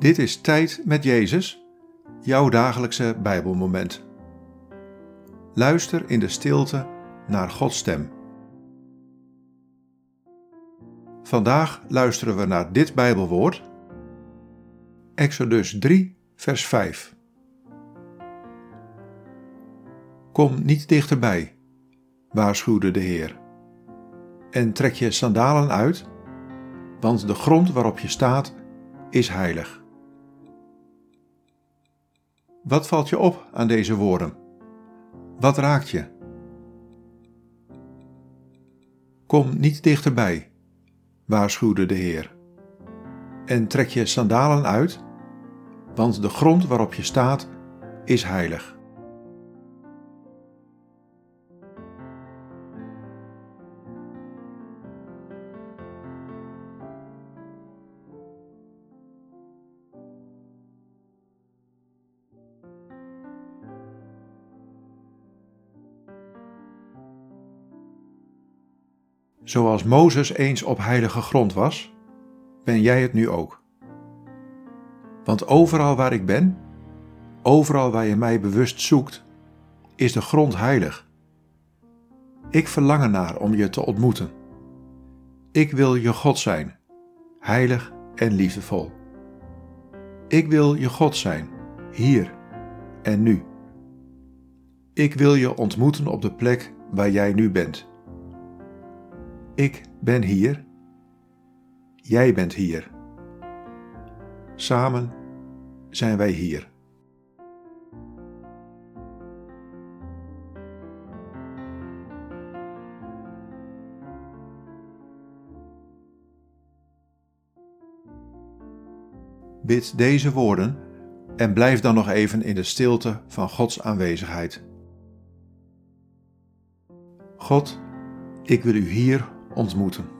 Dit is Tijd met Jezus, jouw dagelijkse Bijbelmoment. Luister in de stilte naar Gods stem. Vandaag luisteren we naar dit Bijbelwoord, Exodus 3, vers 5. Kom niet dichterbij, waarschuwde de Heer, en trek je sandalen uit, want de grond waarop je staat is heilig. Wat valt je op aan deze woorden? Wat raakt je? Kom niet dichterbij, waarschuwde de Heer, en trek je sandalen uit, want de grond waarop je staat is heilig. Zoals Mozes eens op heilige grond was, ben jij het nu ook. Want overal waar ik ben, overal waar je mij bewust zoekt, is de grond heilig. Ik verlang ernaar om je te ontmoeten. Ik wil je God zijn, heilig en liefdevol. Ik wil je God zijn, hier en nu. Ik wil je ontmoeten op de plek waar jij nu bent. Ik ben hier. Jij bent hier. Samen zijn wij hier. Bid deze woorden en blijf dan nog even in de stilte van Gods aanwezigheid. God, ik wil u hier ontmoeten.